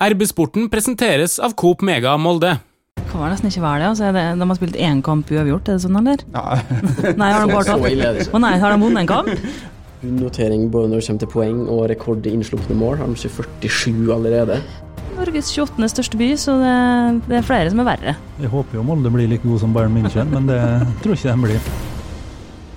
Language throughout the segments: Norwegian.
RB-sporten presenteres av Coop Mega Molde. Kan vel nesten ikke være det. Altså, det de har spilt én kamp uavgjort, er det sånn, eller? Ja. Nei, har de bare tatt det. Å nei, har de vunnet en kamp? Notering både når det kommer til poeng og rekord i innslupne mål. Har de ikke 47 allerede? Norges 28. største by, så det, det er flere som er verre. Jeg håper jo Molde blir like god som Bayern München, men det tror ikke de blir.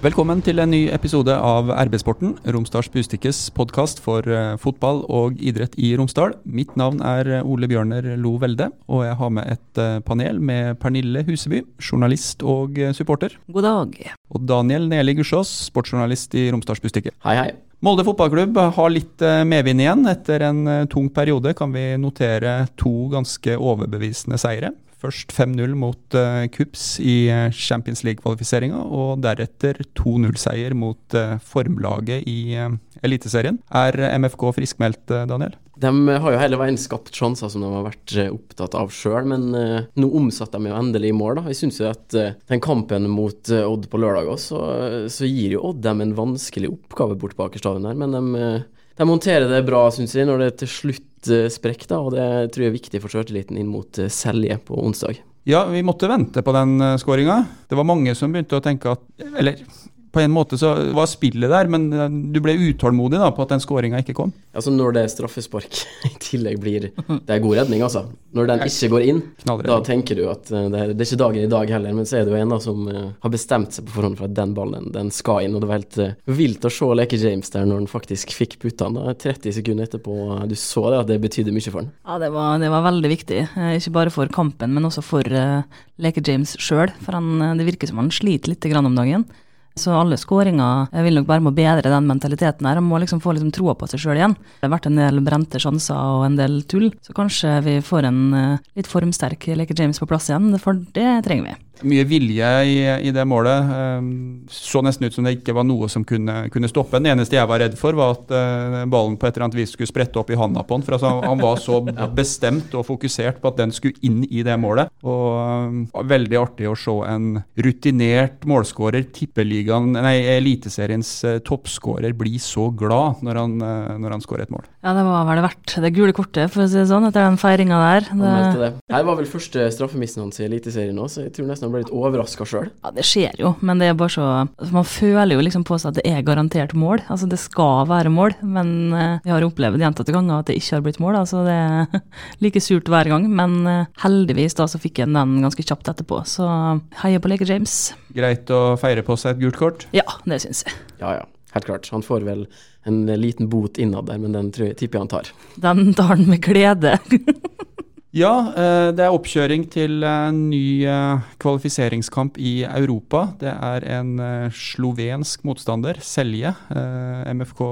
Velkommen til en ny episode av RB-sporten, Romsdals Bustikkes podkast for eh, fotball og idrett i Romsdal. Mitt navn er eh, Ole Bjørner Lo Velde, og jeg har med et eh, panel med Pernille Huseby, journalist og supporter, God dag. og Daniel Neli Gussiås, sportsjournalist i Romsdals Bustikke. Hei, hei. Molde fotballklubb har litt medvind igjen. Etter en tung periode kan vi notere to ganske overbevisende seire. Først 5-0 mot uh, i eh, Champions League-kvalifiseringa, og deretter 2-0-seier mot uh, formlaget i uh, Eliteserien. Er MFK friskmeldt, Daniel? De har jo hele veien skapt sjanser som de har vært opptatt av sjøl, men nå omsatte de jo endelig i mål. da. Jeg syns jo at den kampen mot Odd på lørdag også, så, gir jo Odd dem en vanskelig oppgave bort på stadion her, men de, de håndterer det bra, syns jeg, når det til slutt eh, sprekker, da, og det tror jeg er viktig for sjøltilliten inn mot eh, Selje på onsdag. Ja, vi måtte vente på den uh, skåringa. Det var mange som begynte å tenke at Eller på en måte så var spillet der, men eh, du ble utålmodig da på at den skåringa ikke kom. Altså Når det straffespark i tillegg blir Det er god redning, altså. Når den ikke går inn, da tenker du at eh, det er, det er ikke dagen i dag heller, men så er det jo en da som eh, har bestemt seg på forhånd for at den ballen den skal inn. Og det var helt vilt å se Leke James der når han faktisk fikk putta den. da, 30 sekunder etterpå. Du så det at det betydde mye for han. Ja, det var, det var veldig viktig. Ikke bare for kampen, men også for Leke James sjøl. For han, det virker som han sliter litt om dagen. Så alle skåringer jeg vil nok bare må bedre den mentaliteten her. Han må liksom få liksom troa på seg sjøl igjen. Det har vært en del brente sjanser og en del tull, så kanskje vi får en eh, litt formsterk Leke James på plass igjen, for det trenger vi. Mye vilje i, i det målet. Um, så nesten ut som det ikke var noe som kunne, kunne stoppe den. Det eneste jeg var redd for, var at uh, ballen på et eller annet vis skulle sprette opp i handa på han. For altså, han var så bestemt og fokusert på at den skulle inn i det målet. Og um, var veldig artig å se en rutinert målskårer, tippeligaen, nei, Eliteseriens uh, toppskårer, bli så glad når han, uh, når han skårer et mål. Ja, det var vel verdt det gule kortet, for å si det sånn, etter den feiringa der. Han Det, det. Her var vel første straffemissen hans i Eliteserien òg, så jeg tror nesten han ble litt overraska sjøl. ja, det skjer jo, men det er bare så Man føler jo liksom på seg at det er garantert mål. Altså, det skal være mål, men eh, vi har opplevd gjentatte ganger at det ikke har blitt mål. Altså, det er like surt hver gang, men eh, heldigvis da så fikk jeg den ganske kjapt etterpå. Så heier på Leke James. Greit å feire på seg et gult kort. Ja, det syns jeg. Ja, ja. Helt klart. Han får vel en liten bot innad der, men den tipper jeg han tar. Den tar han med glede. Ja, eh, det er oppkjøring til en ny eh, kvalifiseringskamp i Europa. Det er en eh, slovensk motstander, Selje. MFK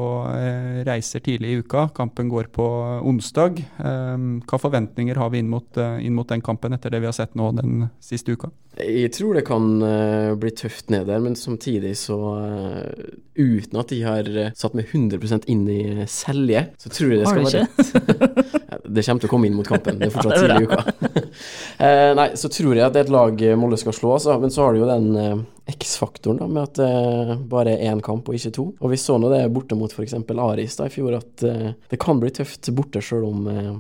reiser tidlig i uka. Kampen går på onsdag. Hva forventninger har vi inn mot, inn mot den kampen etter det vi har sett nå den siste uka? Jeg tror det kan bli tøft ned der, men samtidig så Uten at de har satt meg 100% inn i Selje, så tror jeg det Har skal være rett. Det kommer til å komme inn mot kampen. Det er fortsatt det er tidlig i uka. Eh, nei, så tror jeg at det er et lag eh, Molde skal slå, altså. Men så har du jo den eh, X-faktoren da, med at det bare er én kamp og ikke to. Og vi så nå det borte mot f.eks. Aris da i fjor, at eh, det kan bli tøft borte sjøl om eh,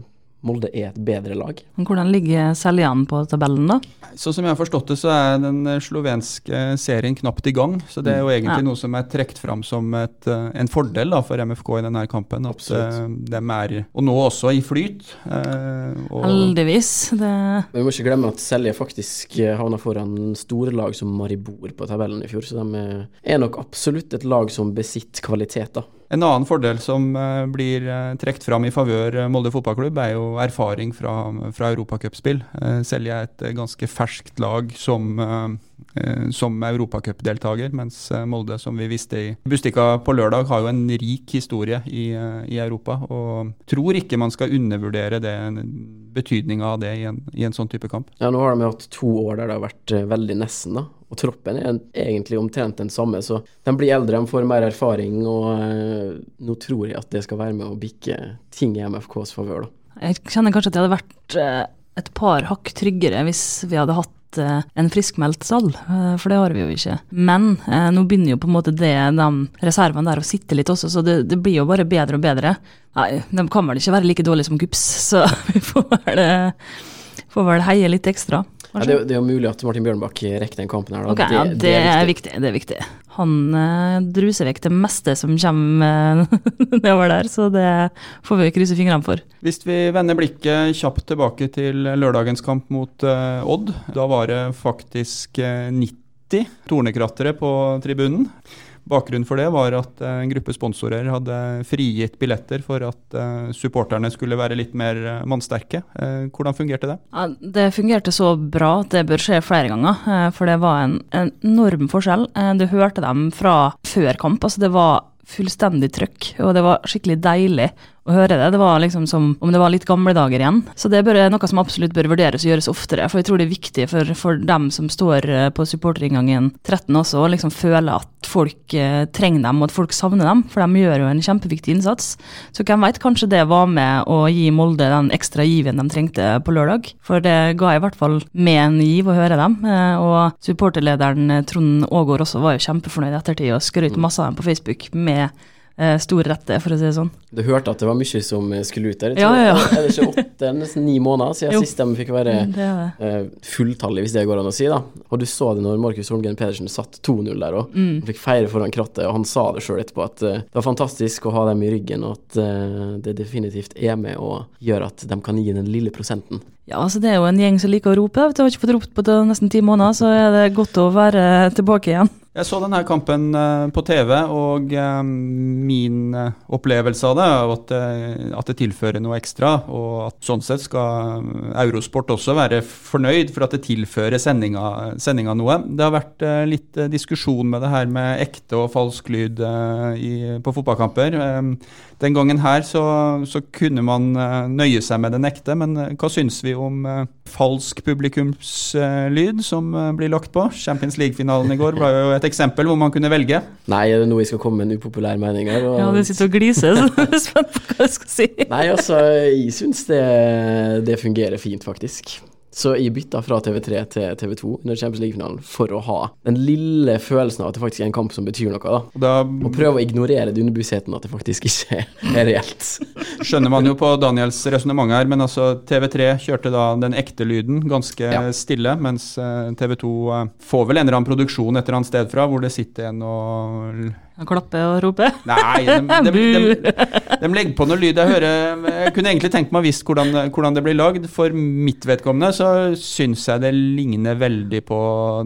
Molde er et bedre lag. Men Hvordan ligger Seljan på tabellen, da? Så som jeg har forstått det, så er den eh, slovenske serien knapt i gang. Så det er jo egentlig Ja. noe som er trukket fram som et, eh, en fordel da, for MFK i denne kampen. At Absolutt. eh, de er, og nå også i flyt. eh, og Heldigvis. Det Men vi må ikke glemme at Selje faktisk havna foran store lag som Maribor på tabellen i fjor, så de er nok absolutt et lag som besitter kvalitet, da. En annen fordel som eh, blir uh, trukket fram i favør eh, Molde fotballklubb, er jo erfaring fra, fra europacupspill. Selv er et eh, ganske ferskt lag som, eh, eh, som europacupdeltaker, mens eh, Molde, som vi visste i Bustika på lørdag, har jo en rik historie i, eh, i Europa. Og tror ikke man skal undervurdere det, betydninga av det i en, i en sånn type kamp. Ja, nå har de hatt to år der det har vært eh, veldig nesten, da. Og troppen er egentlig omtrent den samme, så de blir eldre, de får mer erfaring, og eh, nå tror jeg at det skal være med å bikke ting i MFKs favør, da. Jeg kjenner kanskje at jeg hadde vært eh, et par hakk tryggere hvis vi hadde hatt eh, en friskmeldt stall, for det har vi jo ikke. Men eh, nå begynner jo på en måte det, de reservene der å sitte litt også, så det, det blir jo bare bedre og bedre. Nei, de kan vel ikke være like dårlige som Gups, så vi får vel, får vel heie litt ekstra. Ja, det, det er jo mulig at Martin Bjørnbakk rekker den kampen her. Da. Okay, ja, det, er viktig. Det er viktig. Han eh, druser vekk det meste som kommer eh, nedover der, så det får vi krysse fingrene for. Hvis vi vender blikket kjapt tilbake til lørdagens kamp mot eh, Odd, da var det faktisk eh, 90 tornekrattere på tribunen. Bakgrunnen for det var at eh, en gruppe sponsorer hadde frigitt billetter for at eh, supporterne skulle være litt mer eh, mannsterke. Hvordan fungerte det? Ja, det fungerte så bra at det bør skje flere ganger, for det var en, en enorm forskjell. Du hørte dem fra før kamp, altså det var fullstendig trøkk, og det var skikkelig deilig å høre det. Det var liksom som om det var litt gamle dager igjen. Så det er noe som absolutt bør vurderes og gjøres oftere, for jeg tror det er viktig for, for dem som står eh, på supporterinngangen 13 også, å liksom føle at folk eh, trenger dem, og at folk savner dem, for de gjør jo en kjempeviktig innsats. Så hvem veit, kanskje det var med å gi Molde den ekstra given de trengte på lørdag. For det ga i hvert fall med en giv å høre dem. eh, Og supporterlederen eh, Trond Aagaard også var jo kjempefornøyd i ettertid og skrøt masse av dem på Facebook med eh, stor rette, for å si det sånn. Du hørte at det var mye som skulle ut der? Ja, ja, ja. Er det ikke åtte, nesten ni måneder siden Jo. sist de fikk være Det er det. eh, fulltallig, hvis det går an å si. da. Og du så det når Markus Holmgren Pedersen satt 2-0 der og Mm. fikk feire foran krattet, og han sa det sjøl etterpå at eh, det var fantastisk å ha dem i ryggen, og at eh, det definitivt er med å gjøre at de kan gi den lille prosenten. Ja, altså det er jo en gjeng som liker å rope. Jeg har ikke fått ropt på det nesten ti måneder, så er det godt å være tilbake igjen. Jeg så denne kampen eh, på TV, og eh, min eh, opplevelse av det er at, at det tilfører noe ekstra. Og at sånn sett skal Eurosport også være fornøyd for at det tilfører sendinga, sendinga noe. Det har vært litt diskusjon med det her med ekte og falsk lyd på fotballkamper. Den gangen her så, så kunne man eh, nøye seg med den ekte, men eh, hva syns vi om eh, falsk publikumslyd som blir lagt på? Champions League-finalen i går var jo et eksempel hvor man kunne velge. Nei, er det nå vi skal komme med en upopulær mening her? Og... Ja, du sitter og gliser, så jeg er spent på hva jeg skal si. Nei, altså, jeg syns det, det fungerer fint, faktisk. Så jeg bytta fra TV3 til TV2 under Champions League-finalen for å ha den lille følelsen av at det faktisk er en kamp som betyr noe. da. Da Og prøve å ignorere det underbevisstheten at det faktisk ikke er reelt. skjønner man jo på Daniels resonnement her, men altså TV3 kjørte da den ekte lyden ganske Ja. stille, mens eh, TV2 eh, får vel en eller annen produksjon et eller annet sted fra hvor det sitter en og Klappe og rope. Nei, de, de, de, de legger på noe lyd. Jeg hører Jeg kunne egentlig tenkt meg å visst hvordan, hvordan det blir lagd. For mitt vedkommende så syns jeg det ligner veldig på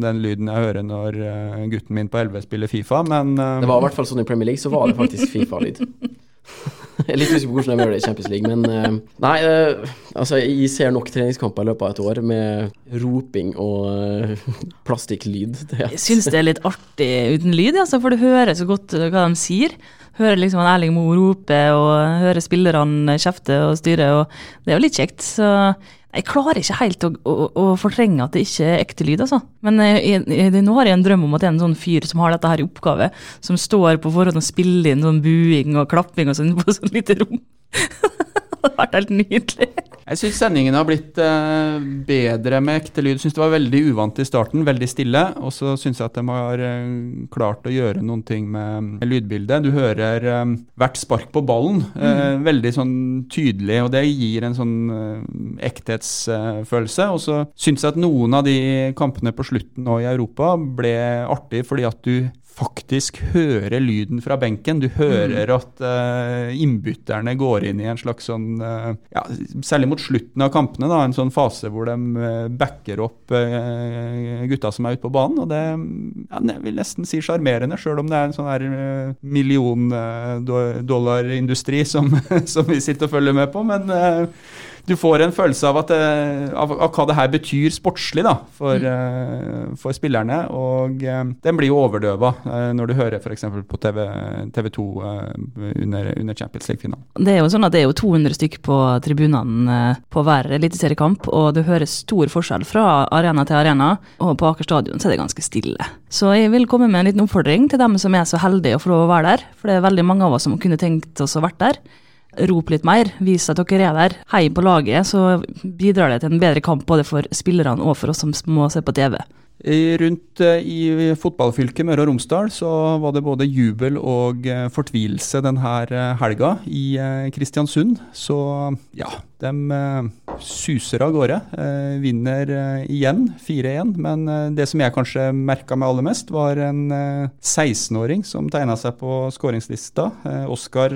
den lyden jeg hører når eh, gutten min på 11 spiller Fifa, men eh, Det var i hvert fall sånn i Premier League, så var det faktisk Fifa-lyd. Jeg er litt usikker på hvordan de gjør det i Champions League, men eh, Nei, eh, altså, jeg ser nok treningskamper i løpet av et år med roping og eh, plastikklyd. Jeg syns det er litt artig uten lyd, altså, for du hører så godt hva de sier. Hører liksom en Erling Moe rope, og hører spillerne kjefte og styre, og det er jo litt kjekt. Så jeg klarer ikke helt å, å, å fortrenge at det ikke er ekte lyd, altså. Men eh, jeg, jeg, nå har jeg en drøm om at det er en sånn fyr som har dette her i oppgave, som står på forhånd og spiller inn sånn buing og klapping og sånn på sånn lite rom. hadde vært helt nydelig. Jeg syns sendingen har blitt eh, bedre med ekte lyd. Syns det var veldig uvant i starten, veldig stille. Og så syns jeg at de har eh, klart å gjøre noen ting med, lydbildet. Du hører eh, hvert spark på ballen eh, veldig sånn tydelig, og det gir en sånn ekthetsfølelse. og så syns jeg at noen av de kampene på slutten nå i Europa ble artig fordi at du faktisk hører lyden fra benken. Du hører at uh, innbytterne går inn i en slags sånn uh, ja, Særlig mot slutten av kampene, da, en sånn fase hvor de eh, backer opp gutta som er ute på banen. Og det ja, jeg vil nesten si sjarmerende, sjøl om det er en sånn her eh, million-dollar-industri som, som vi sitter og følger med på. Men du får en følelse av, at det, av, av hva det her betyr sportslig da, for, eh, for spillerne. Og eh, den blir jo overdøva eh, når du hører f.eks. på TV, TV 2 under, under Champions League-finalen. Det er jo sånn at det er jo 200 stykk på tribunene eh, på hver eliteseriekamp, og du hører stor forskjell fra arena til arena. Og på Aker stadion så er det ganske stille. Så jeg vil komme med en liten oppfordring til dem som er så heldige å få lov å være der. For det er veldig mange av oss som kunne tenkt oss å vært der. Rop litt mer, vis at dere er der. Hei på laget, så bidrar det til en bedre kamp både for spillerne og for oss som må se på TV. Rundt eh, i fotballfylket Møre og Romsdal så var det både jubel og eh, fortvilelse denne eh, helga. I Kristiansund så ja, de suser av gårde. Eh, vinner eh, igjen, 4-1. Men eh, det som jeg kanskje merka meg aller mest, var en eh, 16-åring som tegna seg på skåringslista. Oskar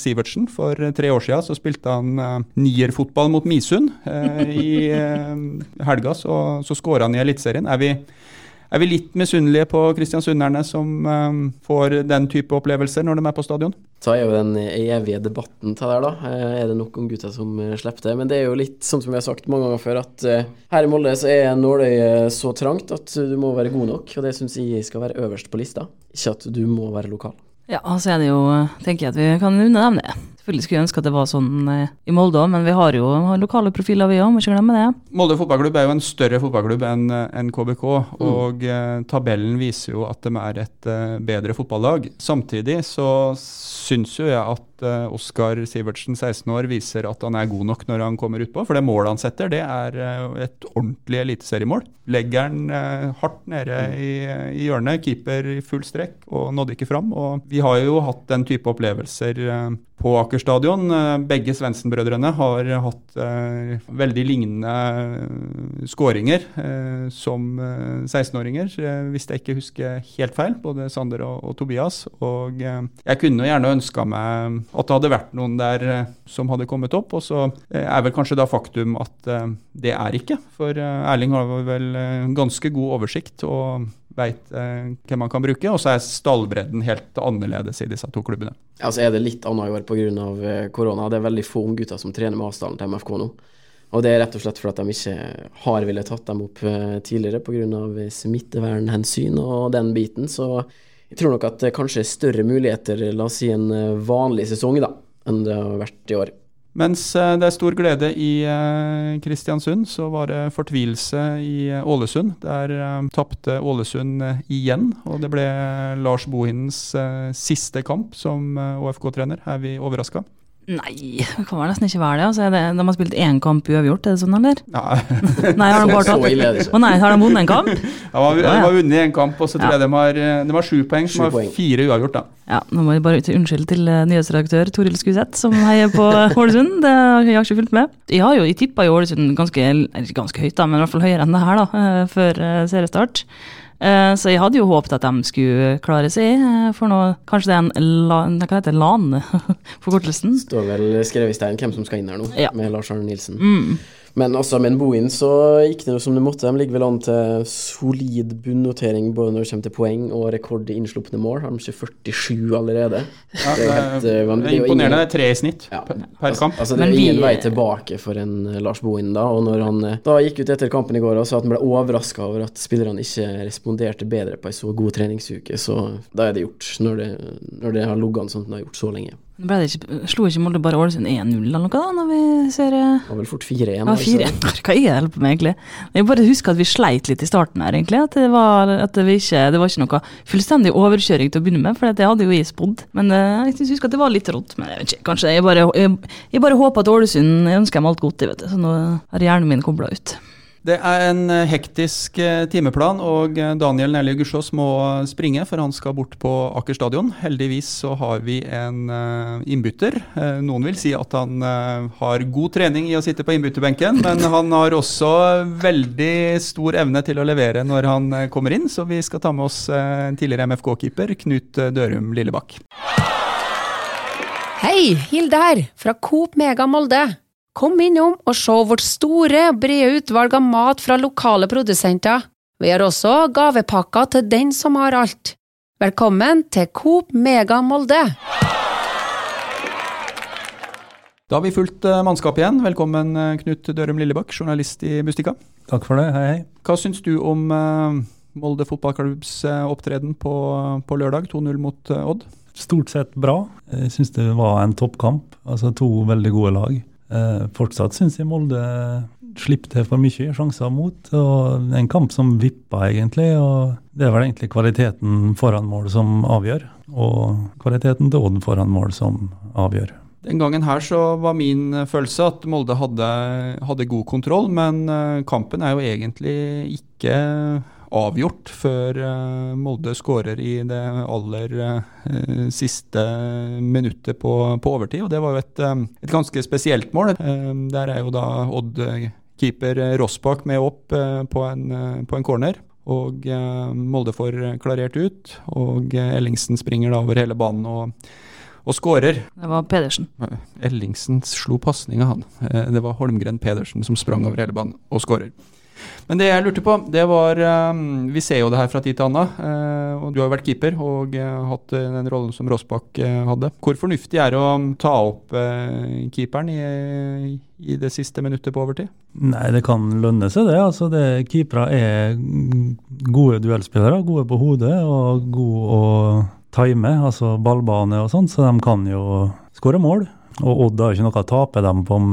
Sivertsen. For tre år siden så spilte han eh, nierfotball mot Misund. I helga så, så skåra han i Eliteserien. Er vi er vi litt misunnelige på kristiansunderne som eh, får den type opplevelser når de er på stadion? Så er jo den evige debatten til der, da. Eh, Er det noen gutter som eh, slipper det? Men det er jo litt sånn som vi har sagt mange ganger før, at eh, her i Molde så er nåløyet så trangt at du må være god nok, og det syns jeg skal være øverst på lista. Ikke at du må være lokal. Ja, så er det jo, tenker jeg at vi kan unne dem det. Selvfølgelig skulle jeg ønske at det var sånn eh, i Molde òg, men vi har jo har lokale profiler vi òg, må ikke glemme det. Molde fotballklubb er jo en større fotballklubb enn en KBK, og eh, tabellen viser jo at de er et eh, bedre fotballag. Samtidig så syns jo jeg at eh, Oskar Sivertsen, 16 år, viser at han er god nok når han kommer utpå. For det målet han setter, det er eh, et ordentlig eliteseriemål. Legger han eh, hardt nede i, i hjørnet, keeper i full strekk, og nådde ikke fram. Og vi har jo hatt den type opplevelser eh, på Aker stadion. Eh, Begge Svendsen-brødrene har hatt eh, veldig lignende eh, skåringer eh, som eh, 16-åringer, eh, hvis jeg ikke husker helt feil. Både Sander og, og Tobias. Og eh, jeg kunne gjerne ønska meg at det hadde vært noen der som hadde kommet opp. Og så er vel kanskje da faktum at det er ikke. For Erling har vel ganske god oversikt og veit hvem man kan bruke. Og så er stallbredden helt annerledes i disse to klubbene. Ja, så er det litt annet i år pga. korona. Det er veldig få unggutter som trener med avstanden til MFK nå. Og det er rett og slett fordi de ikke har villet tatt dem opp eh, tidligere pga. smittevernhensyn og den biten. Så jeg tror nok at det kanskje er større muligheter, la oss si en eh, vanlig sesong, da, enn det har vært i år. Mens eh, det er stor glede i eh, Kristiansund, så var det fortvilelse i eh, Ålesund. Der tapte Ålesund igjen, og det ble Lars Bohinens siste kamp som ÅFK-trener. Er vi overraska? Nei, det kan vel nesten ikke være det. Altså, er det de har spilt én kamp uavgjort, er det sånn, eller? Ja. Nei, har de bare Så tatt ille er det ikke. Å nei, har de vunnet en kamp? De de har vunnet én kamp, og så tror Ja. jeg de har, eh, de har sju poeng, Sju som har poeng. fire uavgjort. da. Ja, nå må jeg bare til, unnskyld til eh, nyhetsredaktør Toril Skuseth, som heier på Ålesund. Det har jeg ikke fulgt med. Jeg har jo, jeg tippa jo Ålesund ganske, ganske høyt, da, men i hvert fall høyere enn det her, da, eh, før eh, seriestart. Eh, Så jeg hadde jo håpet at de skulle klare seg, eh, for nå kanskje det er en LAN hva heter det, LAN, forkortelsen. står vel skrevet i stein hvem som skal inn her nå, Ja. med Lars Arne Nilsen. Mm. Men altså, med en Bohin så gikk det noe som det måtte. De ligger vel an til solid bunnotering både når det kommer til poeng og rekord i innslupne mål. Har de ikke 47 allerede? Ja, Det er helt, eh, vanvittig, det er imponerende. Det er tre i snitt Ja. per, per kamp. Altså, det Men er vi- ingen vei tilbake for en eh, Lars Bohin da. Og når han eh, da gikk ut etter kampen i går og sa at han ble overraska over at spillerne ikke responderte bedre på ei så god treningsuke, så da er det gjort. Når det, når det har ligget an sånn som det har gjort så lenge. Ble det ikke, slo ikke Molde bare Ålesund 1-0 eller noe, da, når vi ser eh, Det var vel fort 4-1. Ja, var det fire. ikke det? Hva er det jeg holder på med, egentlig? Jeg bare husker at vi sleit litt i starten her, egentlig. At det var, at det ikke, det var ikke noe fullstendig overkjøring til å begynne med, for det hadde jo jeg spådd. Men eh, jeg synes- husker at det var litt rått. Men jeg vet ikke, kanskje jeg bare, jeg, jeg bare håper at Ålesund ønsker dem alt godt, jeg vet du. Så nå har hjernen min kobla ut. Det er en eh, hektisk eh, timeplan, og eh, Daniel Nelje Gussiås må springe, for han skal bort på Aker stadion. Heldigvis så har vi en innbytter. Noen vil si at han har god trening i å sitte på innbytterbenken, men han har også veldig stor evne til å levere når han kommer inn, så vi skal ta med oss en tidligere MFK-keeper Knut Dørum Lillebakk. Hei, Hilde her, fra Coop Mega Molde. Kom innom og se vårt store, brede utvalg av mat fra lokale produsenter. Vi har også gavepakker til den som har alt. Velkommen til Coop Mega Molde. Da har vi fulgt eh, mannskap igjen. Velkommen eh, Knut Dørum Lillebakk, journalist i Bustika. Takk for det. Hei, hei. Hva syns du om eh, Molde fotballklubbs opptreden på, på lørdag, 2-0 mot Odd? Stort sett bra. Jeg syns det var en toppkamp. Altså to veldig gode lag. Eh, fortsatt syns jeg Molde slipper til for mye sjanser mot. og En kamp som vippa, egentlig. og Det er vel egentlig kvaliteten foran mål som avgjør, og kvaliteten til Odd foran mål som avgjør. Den gangen her så var min følelse at Molde hadde, hadde god kontroll, men kampen er jo egentlig ikke avgjort før uh, Molde skårer i det aller uh, siste minuttet på, på, overtid. og Det var jo et, um, et ganske spesielt mål. Der er jo da Odd-keeper Rossbakk med opp på en, på, en, corner. Og Molde får klarert ut, og Ellingsen springer da over hele banen og, og skårer. Det var Pedersen. Ellingsen slo pasninga, han. Det var Holmgren Pedersen som sprang over hele banen og skårer. Men det jeg lurte på, det var um, Vi ser jo det her fra tid til annen. Uh, og du har jo vært keeper og uh, hatt uh, den rollen som Rossbakk hadde. Hvor fornuftig er det å um, ta opp keeperen i, i, det siste minuttet på overtid? Nei, det kan lønne seg, det. Altså, det Keepere er gode duellspillere. Gode på hodet og gode å time, altså ballbane og sånn, så de kan jo skåre mål. Og Odd har ikke noe å tape dem på om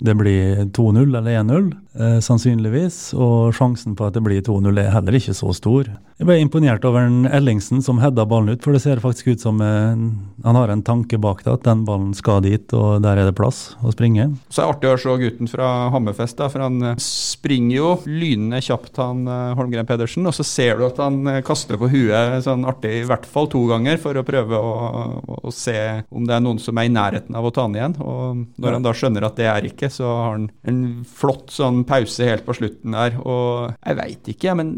det blir 2-0 eller 1-0, eh, sannsynligvis. Og sjansen på at det blir 2-0 er heller ikke så stor. Jeg ble imponert over en Ellingsen som heada ballen ut, for det ser faktisk ut som en, han har en tanke bak det, at den ballen skal dit, og der er det plass å springe. Så er det artig å se gutten fra Hammerfest, da, for han eh, springer jo lynende kjapt, han eh, Holmgren Pedersen. Og så ser du at han eh, kaster på huet sånn artig i hvert fall to ganger, for å prøve å, å se om det er noen som er i nærheten av å ta han igjen. Og når han da skjønner at det er ikke, så har han en flott sånn pause helt på slutten der. Og jeg veit ikke, men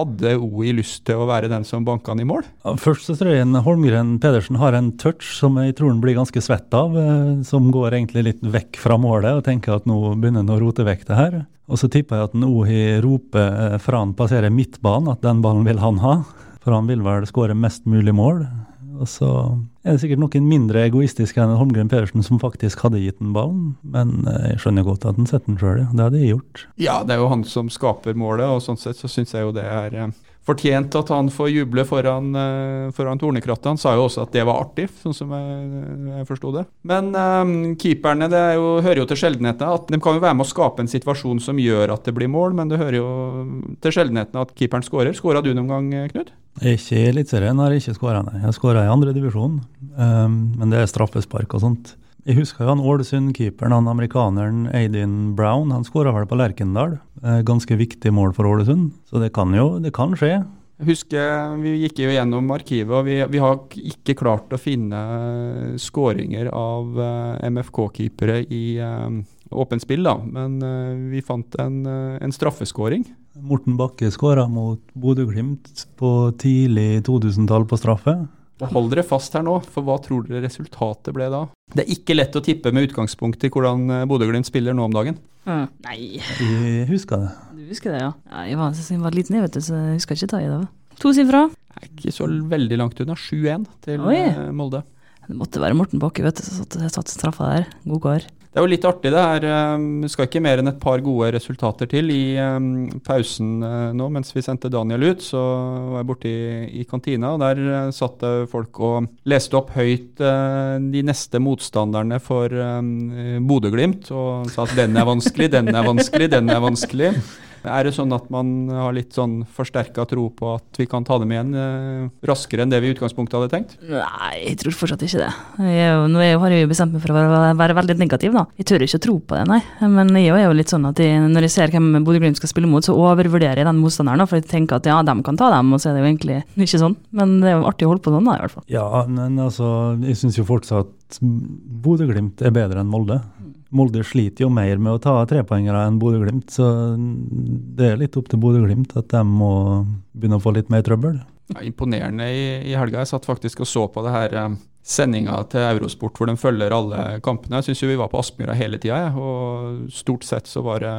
hadde I lyst til å være den som banker han i mål? Ja, først så tror jeg en Holmgren Pedersen har en touch som jeg tror han blir ganske svett av, eh, som går egentlig litt vekk fra målet og tenker at nå begynner han å rote vekk det her. Og så tipper jeg at Ohi roper eh, fra han passerer midtbanen at den ballen vil han ha. For han vil vel skåre mest mulig mål. Og så er det sikkert noen mindre egoistiske enn Holmgren Pedersen som faktisk hadde gitt den ballen, men eh, jeg skjønner godt at han setter den sjøl, ja. Det hadde jeg gjort. Ja, det er jo han som skaper målet, og sånn sett så syns jeg jo det er fortjent at han får juble foran, uh, foran Tornekrattet. Han sa jo også at det var artig, sånn som jeg, jeg forsto det. Men um, keeperne det jo, hører jo til sjeldenhetene at de kan jo være med å skape en situasjon som gjør at det blir mål, men det hører jo til sjeldenhetene at keeperen skårer. Skåra du noen gang, Knut? Ikke i Eliteserien har jeg ikke skåra, nei. Jeg skåra i andre divisjon, um, men det er straffespark og sånt. Jeg husker jo han Ålesund-keeperen, han amerikaneren Aidin Brown. Han skåra vel på Lerkendal. Eh, ganske viktig mål for Ålesund. Så det kan jo det kan skje. Jeg husker Vi gikk jo gjennom arkivet, og vi, vi har ikke klart å finne skåringer av eh, MFK-keepere i åpent spill, da. Men vi fant en, en straffeskåring. Morten Bakke skåra mot Bodø-Glimt på tidlig 2000-tall på straffe. Hold dere fast her nå, for hva tror dere resultatet ble da? Det er ikke lett å tippe med utgangspunkt i hvordan eh, Bodø-Glimt spiller nå om dagen. Mm. Nei. Jeg husker det. Du husker det, ja. ja jeg, var, jeg var liten, jeg vet du, så jeg husker ikke ta i det. Tosifra? Ikke så veldig langt unna. 7-1 til Oi. Eh, Molde. Det måtte være Morten Bakke, vet du, som satt straffa der. God kar. Det er jo litt artig det her. Um, skal ikke mer enn et par gode resultater til. I um, pausen uh, nå, mens vi sendte Daniel ut, så var jeg borte i, i kantina. og Der uh, satt det folk og leste opp høyt uh, de neste motstanderne for um, Bodø-Glimt. Og sa at den er vanskelig, den er vanskelig, den er vanskelig. Er det sånn at man har litt sånn forsterka tro på at vi kan ta dem igjen eh, raskere enn det vi i utgangspunktet hadde tenkt? Nei, jeg tror fortsatt ikke det. Jeg, nå jeg har jeg jo bestemt meg for å være, være, veldig negativ, da. Jeg tør ikke å tro på det, nei. Men jeg er jo litt sånn at jeg, når jeg ser hvem Bodø-Glimt skal spille mot, så overvurderer jeg den motstanderen. For jeg tenker at ja, de kan ta dem, og så er det jo egentlig ikke sånn. Men det er jo artig å holde på sånn, da, i hvert fall. Ja, men altså, jeg syns jo fortsatt Bodø-Glimt er bedre enn Molde. Molde sliter jo mer med å ta trepoengere enn Bodø-Glimt, så det er litt opp til Bodø-Glimt at de må begynne å få litt mer trøbbel. Ja, imponerende i, i, helga. Jeg satt faktisk og så på det her um, sendinga til Eurosport hvor de følger alle kampene. Jeg syns vi var på Aspmyra hele tida, og stort sett så var det,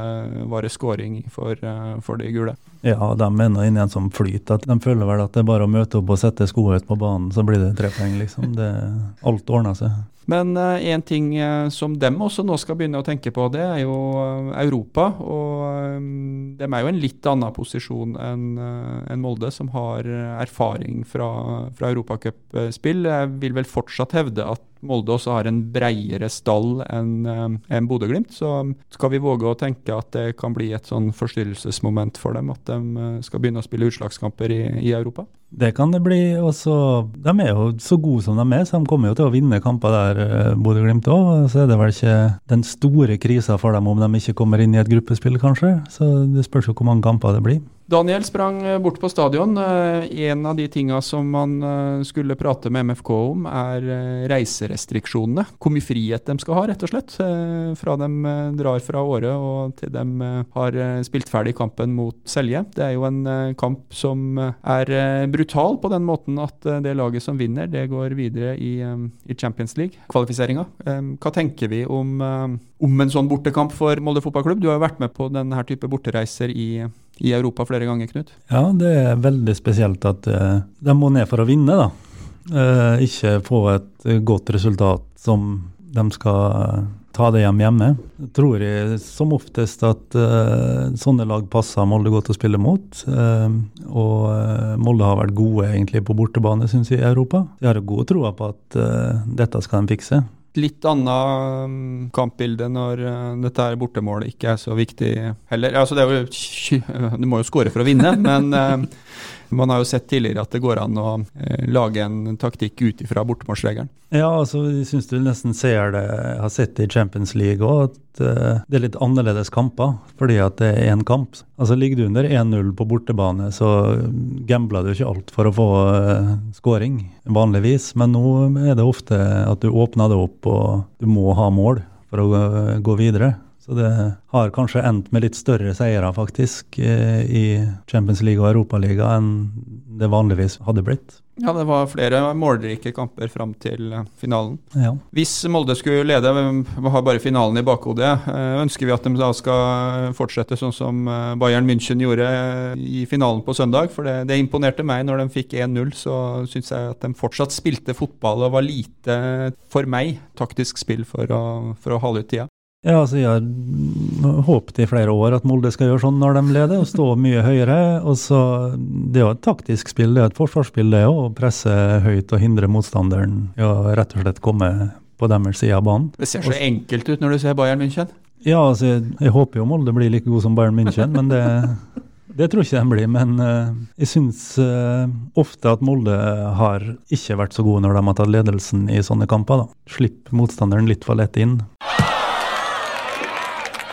var det scoring for, uh, for, de gule. Ja, de er nå inne i en sånn flyt at de føler vel at det er bare å møte opp og sette skoene ut på banen, så blir det tre poeng, liksom. Det, alt ordner seg. Men én uh, ting uh, som dem også nå skal begynne å tenke på, det er jo uh, Europa. Og de er jo en litt annen posisjon enn en Molde, som har erfaring fra, fra europacupspill. Jeg vil vel fortsatt hevde at Molde også har en breiere stall enn en Bodø-Glimt. Så skal vi våge å tenke at det kan bli et sånn forstyrrelsesmoment for dem, at de skal begynne å spille utslagskamper i, i Europa? Det kan det bli. og så- De er jo så gode som de er, så de kommer jo til å vinne kamper der, eh, Bodø-Glimt òg. Så er det vel ikke den store krisa for dem om de ikke kommer inn i et gruppespill, kanskje. Så det spørs jo hvor mange kamper det blir. Daniel sprang eh, bort på stadion. Eh, En av de tinga som man eh, skulle prate med MFK om, er reiserestriksjonene. Hvor mye frihet de skal ha, rett og slett. Fra de drar fra Åre og til de har spilt ferdig kampen mot Selje. Det er jo en kamp som er brutal på den måten at det laget som vinner, det går videre i, Champions League-kvalifiseringa. Hva tenker vi om, om en sånn bortekamp for Molde fotballklubb? Du har jo vært med på denne type bortereiser i i Europa flere ganger, Knut. Ja, det er veldig spesielt at eh, de må ned for å vinne, da. Eh, ikke få et eh, godt resultat som de skal ta det hjem hjemme. Jeg tror jeg som oftest at sånne lag passer Molde godt å spille mot. og Molde har vært gode egentlig på bortebane, syns jeg, i Europa. Jeg har god tro på at dette skal de fikse. Litt annet um, kampbilde når uh, dette her bortemålet ikke er så viktig heller. Altså, jo, du må jo skåre for å vinne, men uh, man har jo sett tidligere at det går an å uh, lage en taktikk ut ifra bortemålsregelen. Ja, altså, jeg syns du nesten ser det, har sett det i Champions League òg, at uh, det er litt annerledes kamper, fordi at det er én kamp. Altså Ligger du under 1-0 på bortebane, så gambler du ikke alt for å få uh, scoring, vanligvis. Men nå er det ofte at du åpner det opp, og du må ha mål for å gå, gå videre. Så det har kanskje endt med litt større seire, faktisk, i Champions League og Europaliga enn det vanligvis hadde blitt. Ja, det var flere målrike kamper fram til finalen. Ja. Hvis Molde skulle lede, vi har bare finalen i bakhodet, ønsker vi at de da skal fortsette sånn som Bayern München gjorde i finalen på søndag? For det, det imponerte meg når de fikk 1-0. Så syns jeg at de fortsatt spilte fotball og var lite, for meg, taktisk spill for å, for å hale ut tida. Ja, altså Jeg har håpet i flere år at Molde skal gjøre sånn når de leder, og stå mye høyere. og så Det er jo et taktisk spill, det er et forsvarsspill, det òg. Presse høyt og hindre motstanderen i å rett og slett komme på deres side av banen. Det ser så enkelt ut når du ser Bayern München. Ja, altså jeg, jeg håper jo Molde blir like god som Bayern München, men det, det tror ikke de blir. Men uh, jeg syns uh, ofte at Molde har ikke vært så gode når de har tatt ledelsen i sånne kamper. da. Slipp motstanderen litt for lett inn.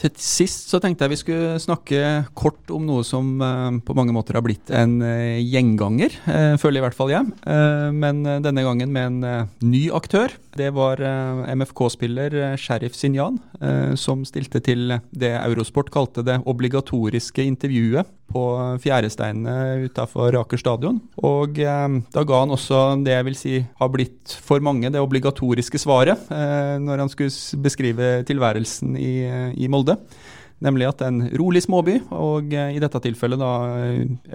Til sist så tenkte jeg vi skulle snakke kort om noe som eh, på mange måter har blitt en eh, gjenganger, føler føler i hvert fall jeg. Eh, men denne gangen med en eh, ny aktør. Det var eh, MFK-spiller Sheriff Sinjan som stilte til det Eurosport kalte det obligatoriske intervjuet på Fjæresteinene utafor Aker stadion. Og da ga han også det jeg vil si har blitt for mange det obligatoriske svaret når han skulle beskrive tilværelsen i Molde. Nemlig at en rolig småby, og eh, i dette tilfellet, da,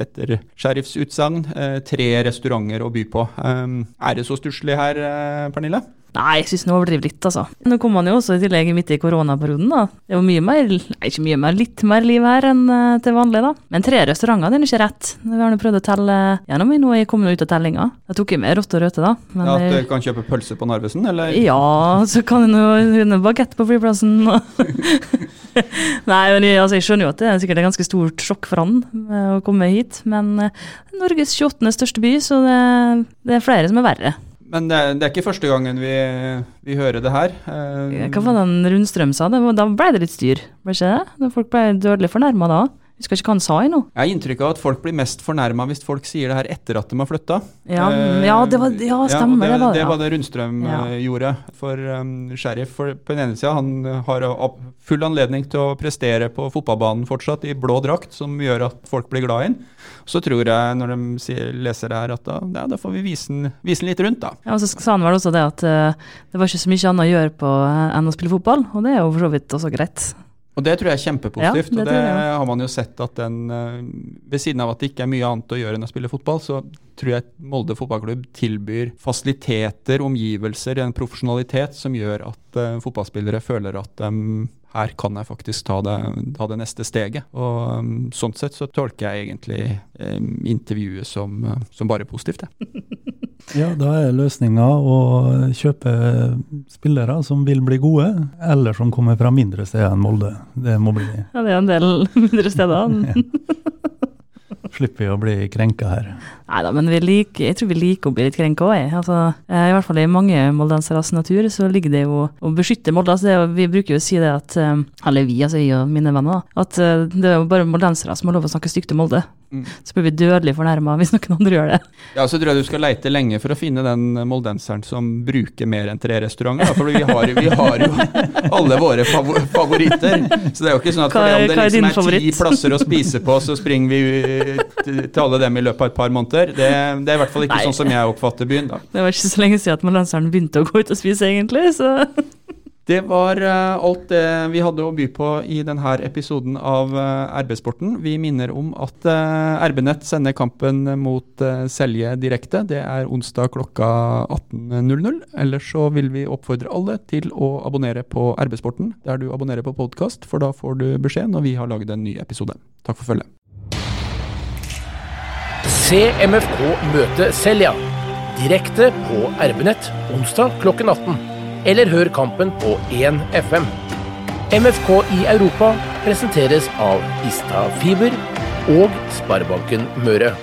etter sheriffs utsagn, eh, tre restauranter å by på. Um, er det så stusslig her, eh, Pernille? Nei, jeg syns han overdriver litt, altså. Nå kom han jo også i tillegg midt i koronaperioden, da. Det er jo mye mer, nei, ikke mye mer, litt mer liv her enn uh, til vanlig, da. Men tre restauranter, er ikke rett. Vi har nå prøvd å telle gjennom i nå, jeg kom nå ut av tellinga. Jeg tok jo med rått og røte, da. Men ja, At du kan kjøpe pølse på Narvesen, eller? Ja, så kan du nå bagett på flyplassen. Nei, men jeg, altså, jeg skjønner jo at det er sikkert et ganske stort sjokk for han å komme hit, men Norges 28. største by, så det, det er flere som er verre. Men det, det, er ikke første gangen vi, vi hører det her. Hva var det Rundstrøm sa? Da ble det litt styr, ble ikke det? Folk ble dødelig fornærma da. Husker ikke hva han sa i noe. Jeg har inntrykk av at folk blir mest fornærma hvis folk sier det her etter at de har flytta. Ja, uh, ja, det var, ja, stemmer. Ja, det, det, var, det, var det Rundstrøm uh, gjorde for um, Sheriff. For på den ene sida, han har full anledning til å prestere på fotballbanen fortsatt i blå drakt, som gjør at folk blir glad i ham. Så tror jeg, når de leser det her, at da, ja, da får vi den, vise den, litt rundt, da. Ja, og så sa han vel også det at uh, det var ikke så mye annet å gjøre på enn å spille fotball, og det er jo for så vidt også greit. Og Det tror jeg er kjempepositivt. Ja, det og det har man jo sett at den, Ved siden av at det ikke er mye annet å gjøre enn å spille fotball, så tror jeg Molde fotballklubb tilbyr fasiliteter, omgivelser, en profesjonalitet som gjør at uh, fotballspillere føler at um, her kan jeg faktisk ta det, ta det neste steget. Og um, Sånn sett så tolker jeg egentlig um, intervjuet som, uh, som bare positivt. Jeg. Ja, da er løsninga å kjøpe spillere som vil bli gode, eller som kommer fra mindre steder enn Molde. Det må bli Ja, det er en del mindre steder. Slipper vi å bli krenka her. Nei da, men vi liker, jeg tror vi liker å bli litt krenka òg. Altså, eh, I hvert fall i mange moldenseres natur så ligger det jo å beskytte Molde. Altså, det vi bruker jo å si det at eh, Eller vi, altså jeg og mine venner. At eh, det er jo bare moldensere som har lov å snakke stygt om Molde. Mm. Så blir vi dødelig fornærma hvis noen andre gjør det. Ja, så tror jeg du skal leite lenge for å finne den moldenseren som bruker mer enn tre restauranter. For vi har, vi har jo alle våre favoritter. Så det er jo ikke sånn at Hva om det hva er liksom er ti plasser å spise på, så springer vi til til alle dem i løpet av et par måneder. Det, det er i hvert fall ikke Nei. sånn som jeg oppfatter byen, da. Det var ikke så lenge siden at moldenseren begynte å gå ut og spise, egentlig. Så Det var eh, alt det vi hadde å by på i denne episoden av uh, RB-sporten. Vi minner om at uh, RB-nett sender kampen mot eh, Selje direkte. Det er onsdag klokka 18.00. Ellers så vil vi oppfordre alle til å abonnere på RB-sporten der du abonnerer på podkast, for da får du beskjed når vi har laget en ny episode. Takk for følget. Se MFK møte Selja. Direkte på RB-nett onsdag klokken 18. Eller hør kampen på 1 FM. MFK i Europa presenteres av Ista Fiber og Sparebanken Møre.